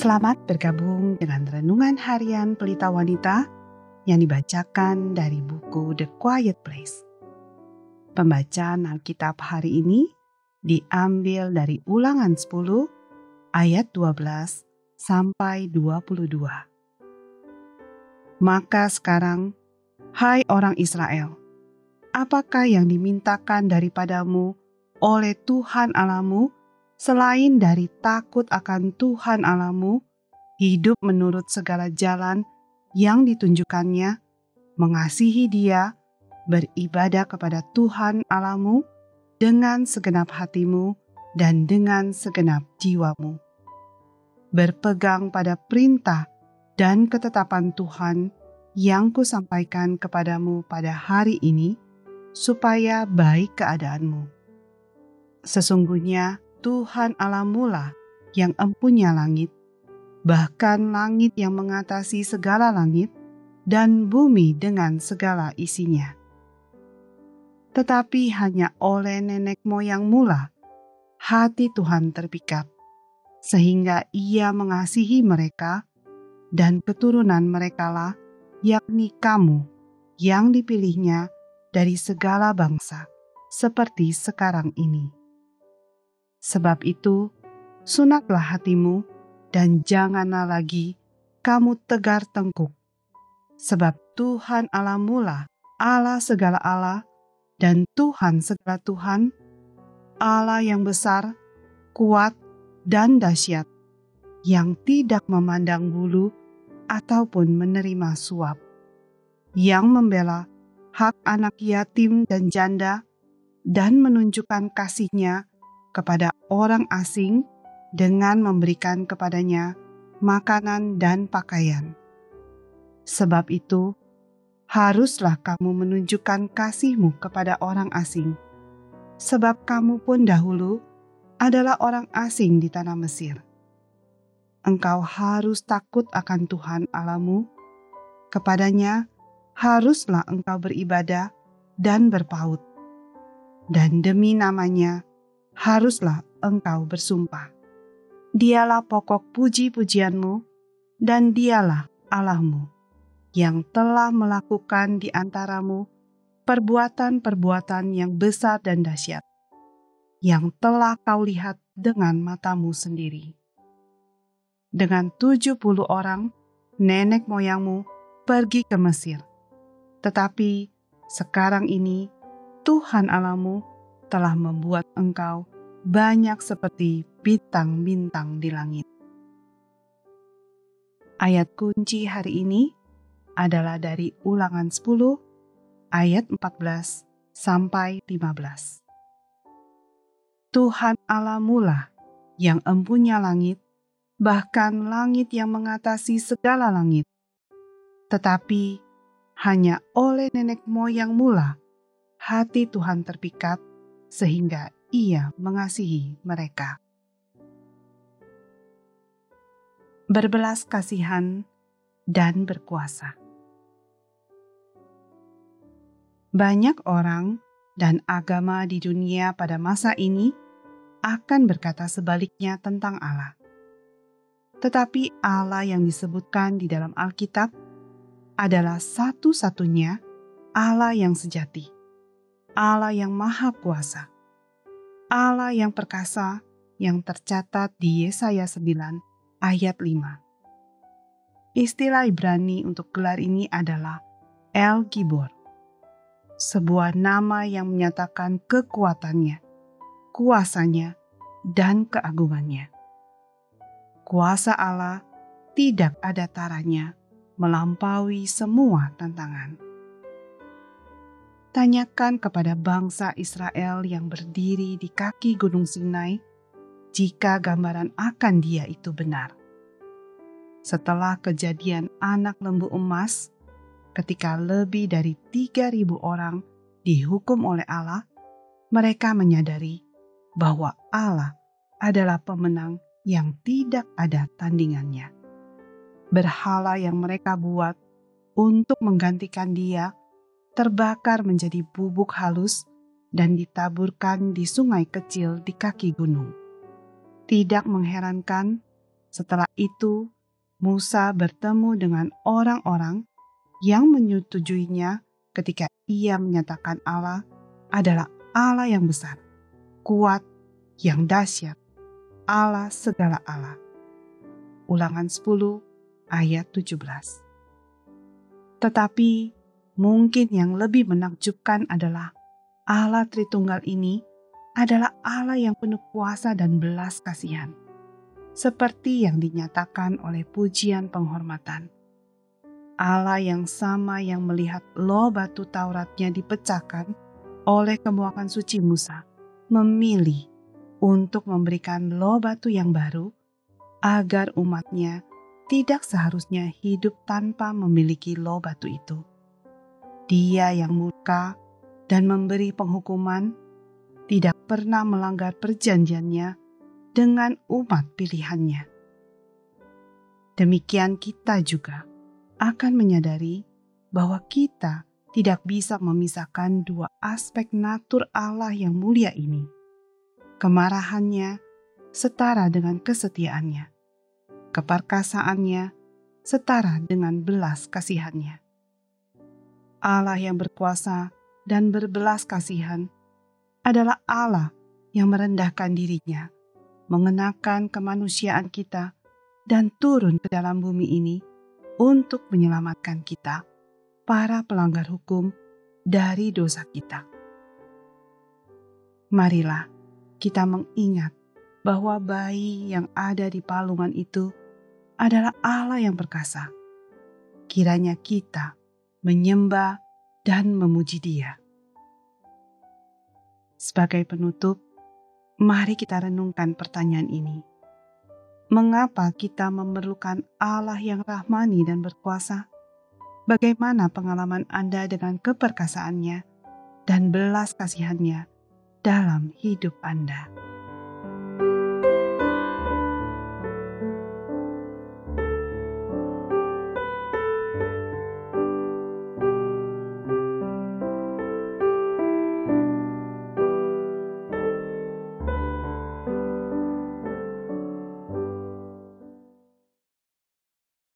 Selamat bergabung dengan renungan harian Pelita Wanita yang dibacakan dari buku The Quiet Place. Pembacaan Alkitab hari ini diambil dari Ulangan 10 ayat 12 sampai 22. Maka sekarang, hai orang Israel, apakah yang dimintakan daripadamu oleh Tuhan Alamu selain dari takut akan Tuhan Alamu, hidup menurut segala jalan yang ditunjukkannya, mengasihi Dia, beribadah kepada Tuhan Alamu dengan segenap hatimu dan dengan segenap jiwamu. Berpegang pada perintah dan ketetapan Tuhan yang kusampaikan kepadamu pada hari ini, supaya baik keadaanmu. Sesungguhnya, Tuhan Allahmulah yang empunya langit, bahkan langit yang mengatasi segala langit, dan bumi dengan segala isinya. Tetapi hanya oleh nenek moyang mula, hati Tuhan terpikat, sehingga ia mengasihi mereka dan keturunan merekalah, yakni kamu yang dipilihnya dari segala bangsa, seperti sekarang ini Sebab itu, sunatlah hatimu dan janganlah lagi kamu tegar tengkuk. Sebab Tuhan Allah mula, Allah segala Allah, dan Tuhan segala Tuhan, Allah yang besar, kuat, dan dahsyat, yang tidak memandang bulu ataupun menerima suap, yang membela hak anak yatim dan janda, dan menunjukkan kasihnya kepada orang asing dengan memberikan kepadanya makanan dan pakaian. Sebab itu, haruslah kamu menunjukkan kasihmu kepada orang asing, sebab kamu pun dahulu adalah orang asing di tanah Mesir. Engkau harus takut akan Tuhan Alamu, kepadanya haruslah engkau beribadah dan berpaut, dan demi namanya haruslah engkau bersumpah. Dialah pokok puji-pujianmu, dan dialah Allahmu yang telah melakukan di antaramu perbuatan-perbuatan yang besar dan dahsyat, yang telah kau lihat dengan matamu sendiri. Dengan tujuh puluh orang, nenek moyangmu pergi ke Mesir. Tetapi sekarang ini Tuhan Allahmu telah membuat engkau banyak seperti bintang-bintang di langit. Ayat kunci hari ini adalah dari Ulangan 10 ayat 14 sampai 15. Tuhan Allah mula yang empunya langit, bahkan langit yang mengatasi segala langit. Tetapi hanya oleh nenek moyang mula hati Tuhan terpikat sehingga ia mengasihi mereka. Berbelas kasihan dan berkuasa. Banyak orang dan agama di dunia pada masa ini akan berkata sebaliknya tentang Allah. Tetapi Allah yang disebutkan di dalam Alkitab adalah satu-satunya Allah yang sejati Allah yang Maha Kuasa, Allah yang perkasa yang tercatat di Yesaya 9 ayat 5. Istilah Ibrani untuk gelar ini adalah El Gibor, sebuah nama yang menyatakan kekuatannya, kuasanya, dan keagungannya. Kuasa Allah tidak ada taranya melampaui semua tantangan tanyakan kepada bangsa Israel yang berdiri di kaki Gunung Sinai jika gambaran akan dia itu benar. Setelah kejadian anak lembu emas, ketika lebih dari 3.000 orang dihukum oleh Allah, mereka menyadari bahwa Allah adalah pemenang yang tidak ada tandingannya. Berhala yang mereka buat untuk menggantikan dia terbakar menjadi bubuk halus dan ditaburkan di sungai kecil di kaki gunung. Tidak mengherankan Setelah itu, Musa bertemu dengan orang-orang yang menyetujuinya ketika ia menyatakan Allah adalah Allah yang besar, kuat, yang dahsyat, Allah segala Allah. Ulangan 10 ayat 17. Tetapi mungkin yang lebih menakjubkan adalah Allah Tritunggal ini adalah Allah yang penuh kuasa dan belas kasihan, seperti yang dinyatakan oleh pujian penghormatan. Allah yang sama yang melihat loh batu Tauratnya dipecahkan oleh kemuakan suci Musa, memilih untuk memberikan loh batu yang baru agar umatnya tidak seharusnya hidup tanpa memiliki loh batu itu. Dia yang murka dan memberi penghukuman tidak pernah melanggar perjanjiannya dengan umat pilihannya. Demikian kita juga akan menyadari bahwa kita tidak bisa memisahkan dua aspek natur Allah yang mulia ini. Kemarahannya setara dengan kesetiaannya. Keperkasaannya setara dengan belas kasihannya. Allah yang berkuasa dan berbelas kasihan adalah Allah yang merendahkan dirinya, mengenakan kemanusiaan kita, dan turun ke dalam bumi ini untuk menyelamatkan kita, para pelanggar hukum, dari dosa kita. Marilah kita mengingat bahwa bayi yang ada di palungan itu adalah Allah yang perkasa. Kiranya kita menyembah dan memuji Dia. Sebagai penutup, mari kita renungkan pertanyaan ini mengapa kita memerlukan Allah yang rahmani dan berkuasa? Bagaimana pengalaman Anda dengan keperkasaannya dan belas kasihannya dalam hidup Anda?